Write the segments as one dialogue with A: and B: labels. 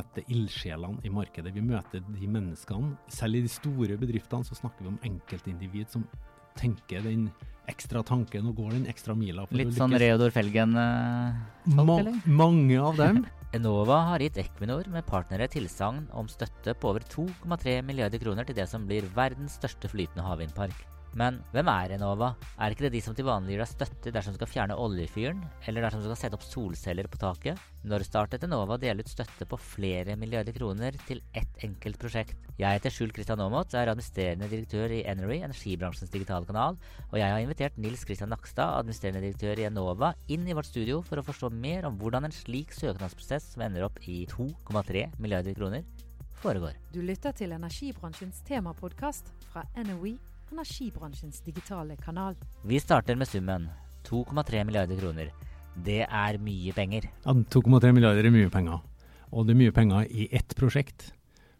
A: Møter ildsjelene i markedet. Vi møter de menneskene. Selv i de store bedriftene så snakker vi om enkeltindivid som tenker den ekstra tanken og går den ekstra mila.
B: Litt sånn. Reodor Felgen-folk,
A: Ma
B: eller?
A: mange av dem.
B: Enova har gitt Equinor med partnere tilsagn om støtte på over 2,3 milliarder kroner til det som blir verdens største flytende havvindpark. Men hvem er Enova? Er ikke det de som til vanlig gir deg støtte dersom du skal fjerne oljefyren, eller dersom du skal sette opp solceller på taket? Når startet Enova å dele ut støtte på flere milliarder kroner til ett enkelt prosjekt? Jeg heter Skjul Kristian Aamodt, er administrerende direktør i Enery, energibransjens digitale kanal, og jeg har invitert Nils Kristian Nakstad, administrerende direktør i Enova, inn i vårt studio for å forstå mer om hvordan en slik søknadsprosess som ender opp i 2,3 milliarder kroner, foregår.
C: Du lytter til energibransjens temapodkast fra NOE, energibransjens digitale kanal.
B: Vi starter med summen 2,3 milliarder kroner. Det er mye penger.
A: Ja, 2,3 milliarder er mye penger. Og det er mye penger i ett prosjekt.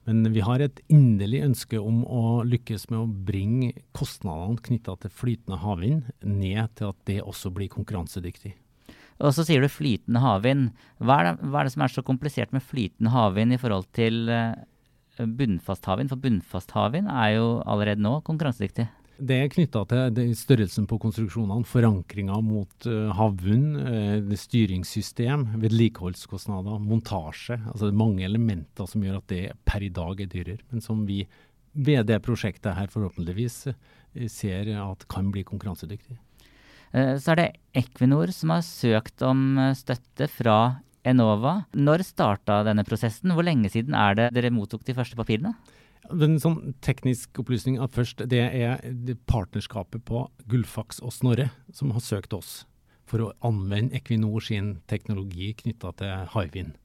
A: Men vi har et inderlig ønske om å lykkes med å bringe kostnadene knytta til flytende havvind ned til at det også blir konkurransedyktig.
B: Og så sier du flytende havvind. Hva er, det, hva er det som er så komplisert med flytende havvind i forhold til eh, bunnfast havvind? For bunnfast havvind er jo allerede nå konkurransedyktig.
A: Det er knytta til størrelsen på konstruksjonene, forankringa mot uh, havbunn, eh, styringssystem, vedlikeholdskostnader, montasje. Altså det er mange elementer som gjør at det per i dag er dyrere, men som vi ved det prosjektet her forhåpentligvis eh, ser at kan bli konkurransedyktig.
B: Eh, Så er det Equinor som har søkt om eh, støtte fra Enova. Når starta denne prosessen? Hvor lenge siden er det dere mottok de første papirene?
A: En sånn teknisk opplysning at først, det er partnerskapet på Gullfaks og Snorre som har søkt oss for å anvende Equinor sin teknologi knytta til havvind.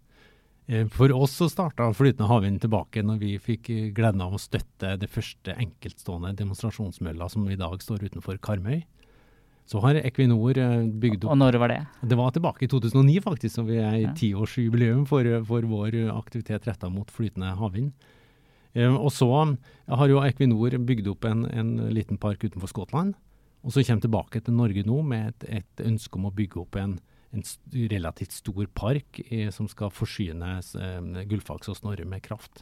A: Eh, For oss så starta flytende havvind tilbake når vi fikk eh, gleden av å støtte det første enkeltstående demonstrasjonsmølla som i dag står utenfor Karmøy. Så har Equinor bygd opp Og
B: når var det?
A: Det var tilbake i 2009 faktisk, så vi er i tiårsjubileum for, for vår aktivitet retta mot flytende havvind. Eh, Og så har jo Equinor bygd opp en, en liten park utenfor Skottland, og så kommer tilbake til Norge nå med et, et ønske om å bygge opp en, en relativt stor park eh, som skal forsyne eh, Gullfaks og Snorre med kraft.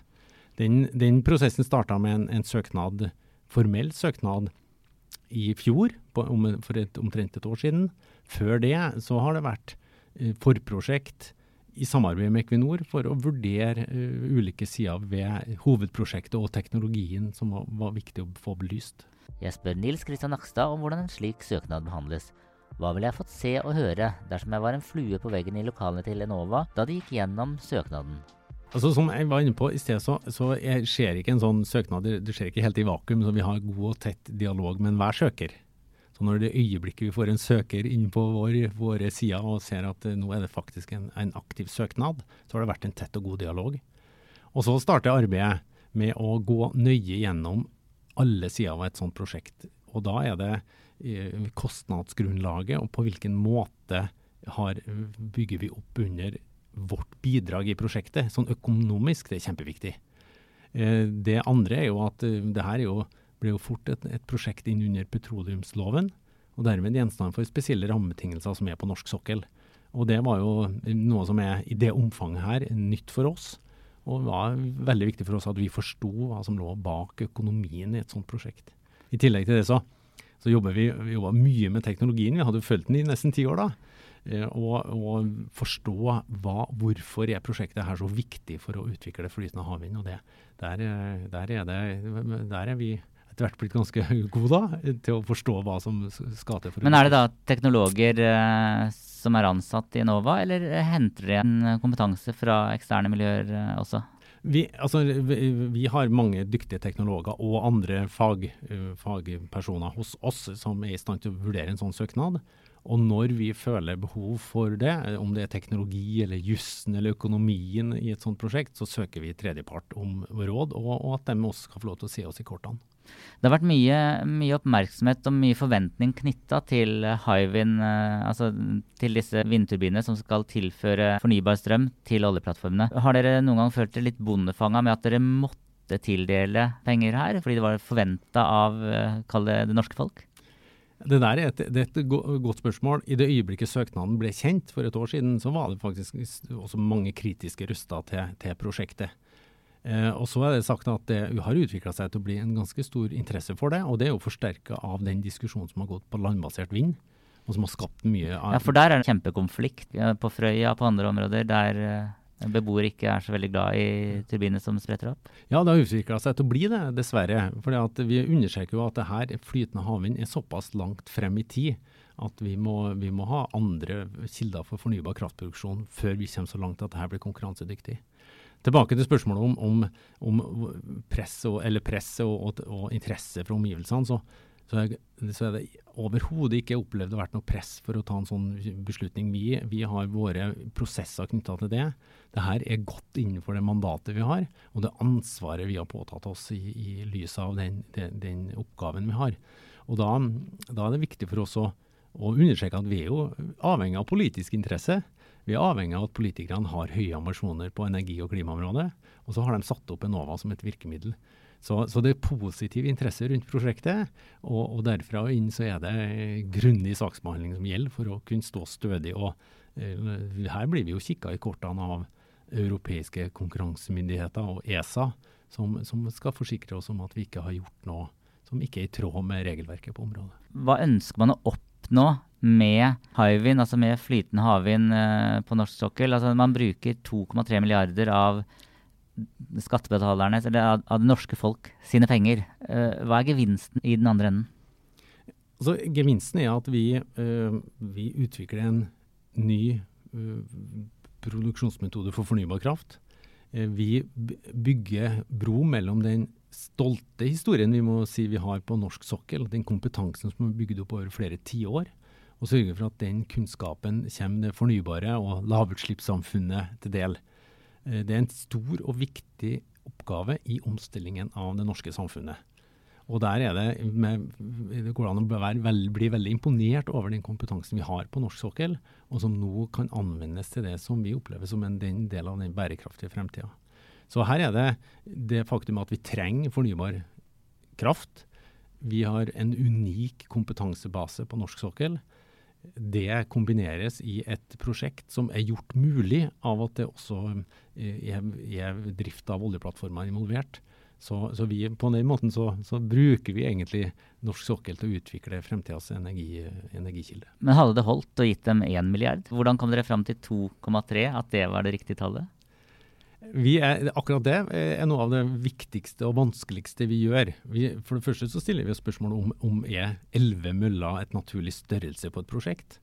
A: Den, den prosessen starta med en, en søknad, formell søknad i fjor, på, om, for et, omtrent et år siden. Før det så har det vært eh, forprosjekt i samarbeid med Equinor for å vurdere uh, ulike sider ved hovedprosjektet og teknologien som var, var viktig å få belyst.
B: Jeg spør Nils Kristian Nakstad om hvordan en slik søknad behandles. Hva ville jeg fått se og høre dersom jeg var en flue på veggen i lokalene til Enova da de gikk gjennom søknaden?
A: Altså Som jeg var inne på i sted, så, så skjer ikke en sånn søknad, det skjer ikke helt i vakuum. så Vi har god og tett dialog med enhver søker. Så når det øyeblikket vi får en søker inn på vår, våre sider og ser at eh, nå er det faktisk en, en aktiv søknad, så har det vært en tett og god dialog. Og så starter arbeidet med å gå nøye gjennom alle sider av et sånt prosjekt. Og da er det eh, kostnadsgrunnlaget og på hvilken måte har, bygger vi opp under vårt bidrag i prosjektet. Sånn økonomisk, det er kjempeviktig. Eh, det andre er jo at eh, det her er jo, ble jo fort et, et prosjekt inn under petroleumsloven, og dermed gjenstand for spesielle rammebetingelser som er på norsk sokkel. Og det var jo noe som er i det omfanget her nytt for oss. Og var veldig viktig for oss at vi forsto hva som lå bak økonomien i et sånt prosjekt. I tillegg til det så, så jobber vi, vi mye med teknologien. Vi hadde fulgt den i nesten ti år da. Eh, Og, og forstå hva, hvorfor er prosjektet her så viktig for å utvikle flytende havvind. Og det, der, eh, der, er det, der er vi etter hvert blitt ganske gode da, til å forstå hva som skal til. for
B: Men er det da teknologer eh, som er ansatt i Enova, eller henter dere en kompetanse fra eksterne miljøer eh, også?
A: Vi, altså, vi, vi har mange dyktige teknologer og andre fag, fagpersoner hos oss som er i stand til å vurdere en sånn søknad. Og når vi føler behov for det, om det er teknologi eller jussen eller økonomien i et sånt prosjekt, så søker vi tredjepart om råd, og, og at de også skal få lov til å se oss i kortene.
B: Det har vært mye, mye oppmerksomhet og mye forventning knytta til Hywind, eh, altså til disse vindturbinene som skal tilføre fornybar strøm til oljeplattformene. Har dere noen gang følt dere litt bondefanga med at dere måtte tildele penger her, fordi det var forventa av eh, det norske folk?
A: Det der er et, det er et godt spørsmål. I det øyeblikket søknaden ble kjent for et år siden, så var det faktisk også mange kritiske røster til, til, prosjektet. Eh, og så er det sagt at det har utvikla seg til å bli en ganske stor interesse for det. Og det er jo forsterka av den diskusjonen som har gått på landbasert vind, og som har skapt mye
B: av Ja, for der er det kjempekonflikt. På Frøya, på andre områder, der eh, beboere ikke er så veldig glad i turbiner som spretter opp?
A: Ja, det har utvikla seg til å bli det, dessverre. For vi understreker jo at det her flytende havvind er såpass langt frem i tid at vi må, vi må, ha andre kilder for fornybar kraftproduksjon før vi kommer så langt at dette blir konkurransedyktig. Tilbake til spørsmålet om, om, om press, og, press og, og, og, interesse fra omgivelsene. så så så er det overhodet ikke opplevd å vært noe press for å ta en sånn beslutning. Vi, vi har våre prosesser knytta til det. Dette er godt innenfor det mandatet vi har, og det ansvaret vi har påtatt oss i, i lys av den, den, den, oppgaven vi har. Og da, da, er det viktig for oss å, å understreke at vi er jo avhengig av politisk interesse. Vi er avhengig av at politikerne har høye ambisjoner på energi- og klimaområdet. Og så har de satt opp Enova som et virkemiddel. Så, så, det er positiv interesse rundt prosjektet, og, og derfra og inn så er det grundig saksbehandling som gjelder for å kunne stå stødig. og uh, Her blir vi jo kikka i kortene av europeiske konkurransemyndigheter og ESA, som, som, skal forsikre oss om at vi ikke har gjort noe som ikke er i tråd med regelverket på området.
B: Hva ønsker man å oppnå med Hywind, altså med flytende havvind uh, på norsk sokkel? Altså man bruker 2,3 milliarder av skattebetalerne, eller av, det norske folk sine penger. Uh, hva er gevinsten i den andre enden?
A: Altså, gevinsten er at vi, uh, vi utvikler en ny uh, produksjonsmetode for fornybar kraft. vi bygger bro mellom den stolte historien vi må si vi har på norsk sokkel, den kompetansen som er bygd opp over flere tiår, og sørge for at den kunnskapen kommer det fornybare og lavutslippssamfunnet til del. Eh, det er en stor og viktig oppgave i omstillingen av det norske samfunnet. Og der er det, med, det går an å veld, bli veldig imponert over den kompetansen vi har på norsk sokkel, og som nå kan anvendes til det som vi opplever som en del av den bærekraftige fremtida. Så her er det det faktum at vi trenger fornybar kraft. Vi har en unik kompetansebase på norsk sokkel det kombineres i et prosjekt som er gjort mulig av at det også eh, er, drift av oljeplattformer involvert. Så, så vi, på den måten så, så, bruker vi egentlig norsk sokkel til å utvikle fremtidas energi, energikilde.
B: Men hadde det holdt å gitt dem 1 milliard? Hvordan kom dere fram til 2,3, at det var det riktige tallet?
A: Er, akkurat det er noe av det viktigste og vanskeligste vi gjør. Vi, for det første så stiller vi oss spørsmålet om, om er 11 møller et naturlig størrelse på et prosjekt.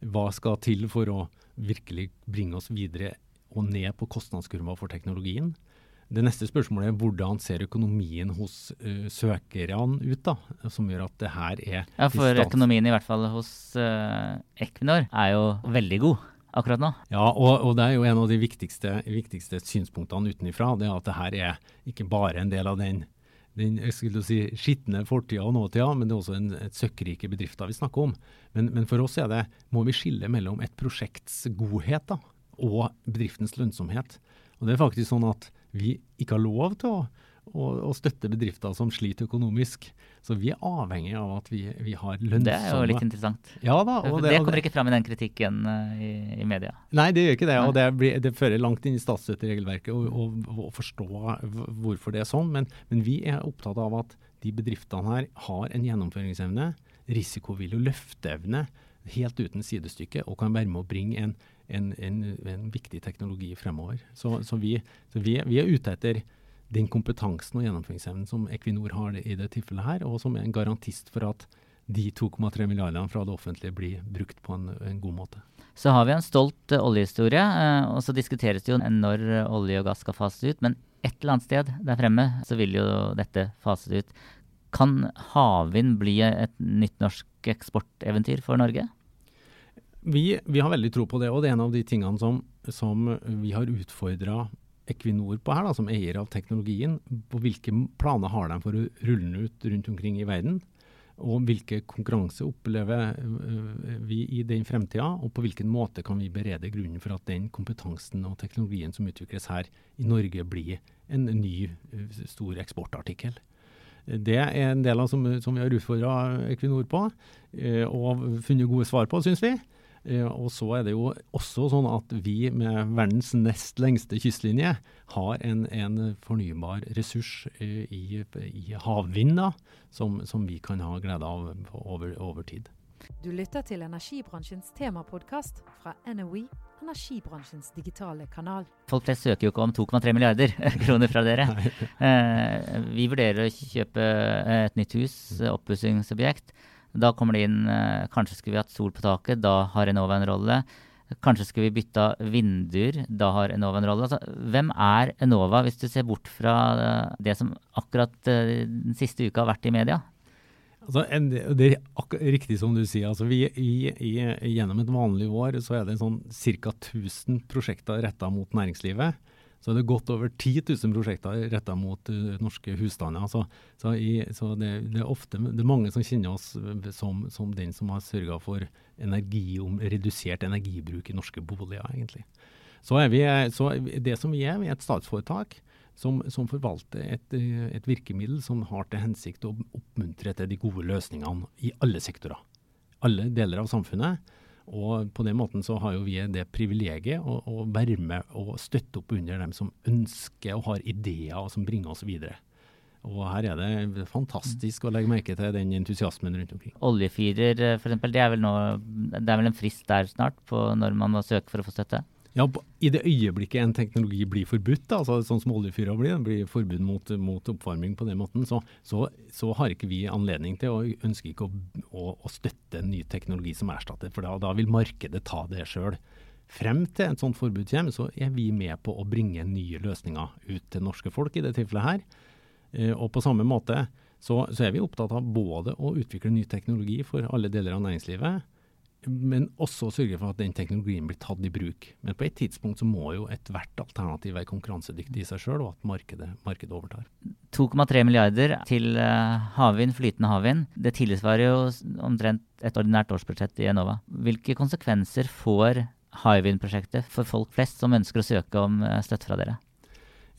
A: Hva skal til for å virkelig bringe oss videre og ned på kostnadskurva for teknologien? Det neste spørsmålet er hvordan ser økonomien hos uh, søkerne ut, da, som gjør at det her er
B: Ja, For økonomien i hvert fall hos uh, Equinor er jo veldig god akkurat nå.
A: Ja, og, og, det er jo en av de viktigste, viktigste synspunktene utenifra. Det er at det her er ikke bare en del av den, den si, skitne fortida og nåtida, men det er også en, et søkkrike bedrifter vi snakker om. Men, men, for oss er det, må vi skille mellom et prosjekts godhet da, og bedriftens lønnsomhet. Og det er faktisk sånn at vi ikke har lov til å og, og støtte bedrifter som sliter økonomisk. Så vi er avhengig av at vi, vi har lønnsomme
B: Det er jo litt interessant.
A: Ja da.
B: det, det, kommer ikke fram i den kritikken uh, i, i, media.
A: Nei, det gjør ikke det. Og det, blir, det fører langt inn i statsstøtteregelverket å, forstå hvorfor det er sånn. Men, men, vi er opptatt av at de bedriftene her har en gjennomføringsevne, risikovillig og løfteevne helt uten sidestykke, og kan være med å bringe en, en, en, en viktig teknologi fremover. Så, så, vi, så vi, vi er ute etter den kompetansen og gjennomføringsevnen som Equinor har i det tilfellet her, og som er en garantist for at de 2,3 milliardene fra det offentlige blir brukt på en, en, god måte.
B: Så har vi en stolt uh, oljehistorie, uh, og så diskuteres det jo når olje og gass skal fases ut. Men et eller annet sted der fremme så vil jo dette fases ut. Kan havvind bli et nytt norsk eksporteventyr for Norge?
A: vi, vi, har veldig tro på det, og det er en av de tingene som, som vi har utfordra Equinor på her, da, som eier av teknologien. På hvilke planer har de for å rulle den ut rundt omkring i verden? Og hvilke konkurranse opplever øh, vi i den fremtida, og på hvilken måte kan vi berede grunnen for at den kompetansen og teknologien som utvikles her i Norge, blir en ny øh, stor eksportartikkel. Det er en del av som, som vi har utfordra Equinor på, øh, og funnet gode svar på, syns vi. Eh, og så er det jo også sånn at vi med verdens nest lengste kystlinje har en, en fornybar ressurs eh, i, i havvind som, som, vi kan ha glede av over, over tid.
C: Du lytter til energibransjens temapodkast fra NOE, energibransjens digitale kanal.
B: Folk flest søker jo ikke om 2,3 milliarder kroner fra dere. Eh, vi vurderer å kjøpe et nytt hus, oppussingsobjekt. Da kommer det inn eh, Kanskje skulle vi hatt sol på taket. Da har Enova en rolle. Kanskje skulle vi bytta vinduer. Da har Enova en rolle. Altså, hvem er Enova, hvis du ser bort fra eh, det som akkurat eh, den siste uka har vært i media?
A: Altså, det er riktig som du sier. Altså, vi, i, i, gjennom et vanlig år så er det sånn ca. 1000 prosjekter retta mot næringslivet så er det godt over 10 000 prosjekter retta mot uh, norske husstander. Så, så, i, så det, det, er ofte det er mange som kjenner oss som, som den som har sørga for energi, redusert energibruk i norske boliger, egentlig. Så er vi, så det som vi er, vi er et statsforetak som, som forvalter et, et, virkemiddel som har til hensikt å oppmuntre til de gode løsningene i alle sektorer. Alle deler av samfunnet. Og på den måten så har jo vi det privilegiet å, å være med og støtte opp under dem som ønsker og har ideer og som bringer oss videre. Og her er det fantastisk å legge merke til den entusiasmen rundt omkring.
B: Oljefyrer f.eks., det, det er vel en frist der snart på når man må søke for å få støtte?
A: Ja, I det øyeblikket en teknologi blir forbudt, da, altså sånn som oljefyra blir, blir forbud mot, mot, oppvarming på den måten, så, så, så, har ikke vi anledning til og ønsker ikke å, å, å støtte en ny teknologi som erstatter, for da, da vil markedet ta det sjøl. Frem til et sånt forbud kommer, så er vi med på å bringe nye løsninger ut til norske folk i det tilfellet her. Eh, og på samme måte så, så er vi opptatt av både å utvikle ny teknologi for alle deler av næringslivet, men også sørge for at den teknologien blir tatt i bruk. Men på et tidspunkt så må jo ethvert alternativ være konkurransedyktig i seg sjøl, og at markedet, markedet overtar.
B: 2,3 milliarder til uh, havvind, flytende havvind. Det tilsvarer jo omtrent et ordinært årsbudsjett i Enova. Hvilke konsekvenser får Hywind-prosjektet for folk flest som ønsker å søke om uh, støtte fra dere?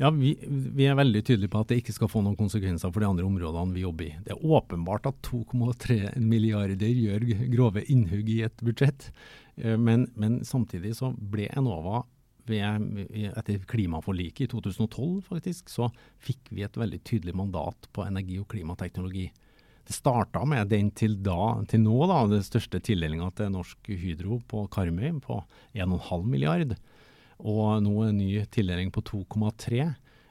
A: Ja, vi, vi, er veldig tydelige på at det ikke skal få noen konsekvenser for de andre områdene vi jobber i. Det er åpenbart at 2,3 milliarder gjør grove innhugg i et budsjett. Eh, men, men samtidig så ble Enova ved, etter klimaforliket i 2012 faktisk, så fikk vi et veldig tydelig mandat på energi- og klimateknologi. Det starta med den til, da, til nå, da, den største tildelinga til Norsk Hydro på Karmøy på 1,5 milliard og nå en ny tildeling på 2,3.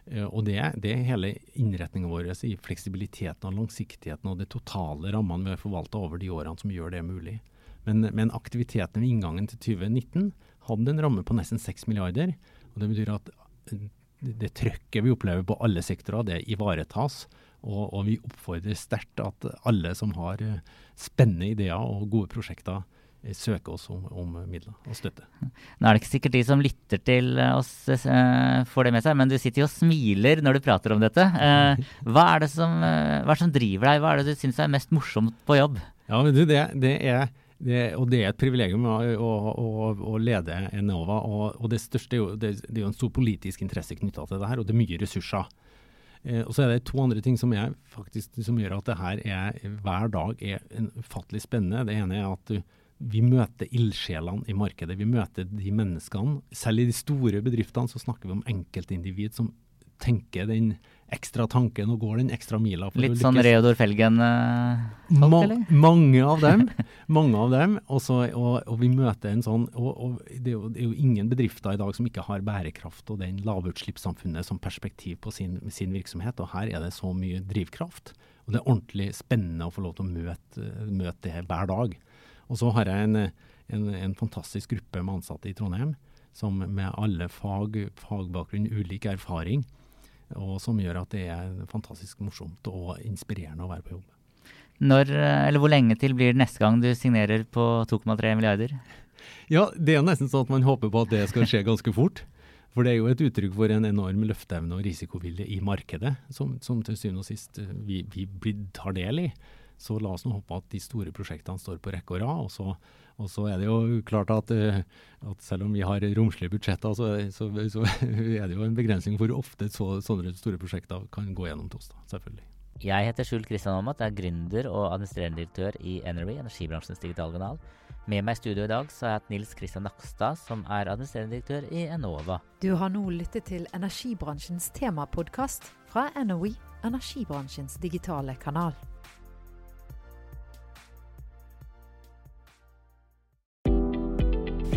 A: Eh, og det, det, er hele innretninga vår i fleksibiliteten og langsiktigheten og de totale rammene vi har forvalta over de årene som gjør det mulig. Men, men aktiviteten ved inngangen til 2019 hadde en ramme på nesten 6 milliarder. og Det betyr at det trøkket vi opplever på alle sektorer, det ivaretas. Og, og vi oppfordrer sterkt at alle som har eh, spennende ideer og gode prosjekter, Eh, søke oss om, om, midler og støtte.
B: Nå er det ikke sikkert de som lytter til eh, oss uh, får det med seg, men du sitter jo og smiler når du prater om dette. Uh, hva, er det som, uh, hva er det som driver deg, hva er det du syns er mest morsomt på jobb?
A: Ja, men du, det, det er det, og det er et privilegium å, å, å, å lede Enova. Og, og, det største er jo, det, det er jo en stor politisk interesse knytta til det her, og det er mye ressurser. Eh, og så er det to andre ting som, faktisk, som gjør at det her er, hver dag er ufattelig spennende. Det ene er at du, vi møter ildsjelene i markedet. Vi møter de menneskene. Selv i de store bedriftene så snakker vi om enkeltindivid som tenker den ekstra tanken og går den ekstra mila.
B: Litt sånn Reodor Felgen-folk,
A: uh, Ma eller? Mange av dem. mange av dem. Også, og, og, vi møter en sånn og, og det, er jo, det, er jo, ingen bedrifter i dag som ikke har bærekraft og den lavutslippssamfunnet som perspektiv på sin, sin, virksomhet. Og her er det så mye drivkraft. Og det er ordentlig spennende å få lov til å møte, møte det hver dag. Og så har jeg en, en, en, fantastisk gruppe med ansatte i Trondheim som med alle fag, fagbakgrunn, ulik erfaring, og som gjør at det er fantastisk morsomt og inspirerende å være på jobb.
B: Når, eller Hvor lenge til blir det neste gang du signerer på 2,3 milliarder?
A: Ja, det er nesten sånn at man håper på at det skal skje ganske fort. For det er jo et uttrykk for en enorm løfteevne og risikovilje i markedet, som, som til syvende og sist eh, vi, vi tar del i. Så la oss nå håpe at de store prosjektene står på rekke og rad. Og så, og så er det jo klart at, eh, at selv om vi har romslige budsjetter, så, så, så, er det jo en begrensning for hvor ofte så, sånne store prosjekter kan gå gjennom til oss. da, selvfølgelig.
B: Jeg heter Skjul Kristian Aamodt, er gründer og administrerende direktør i Energy, energibransjens digitale kanal. Med meg i studio i dag så har jeg hatt Nils Kristian Nakstad, som er administrerende direktør i Enova.
C: Du har nå lyttet til energibransjens temapodkast fra NOE, energibransjens digitale kanal.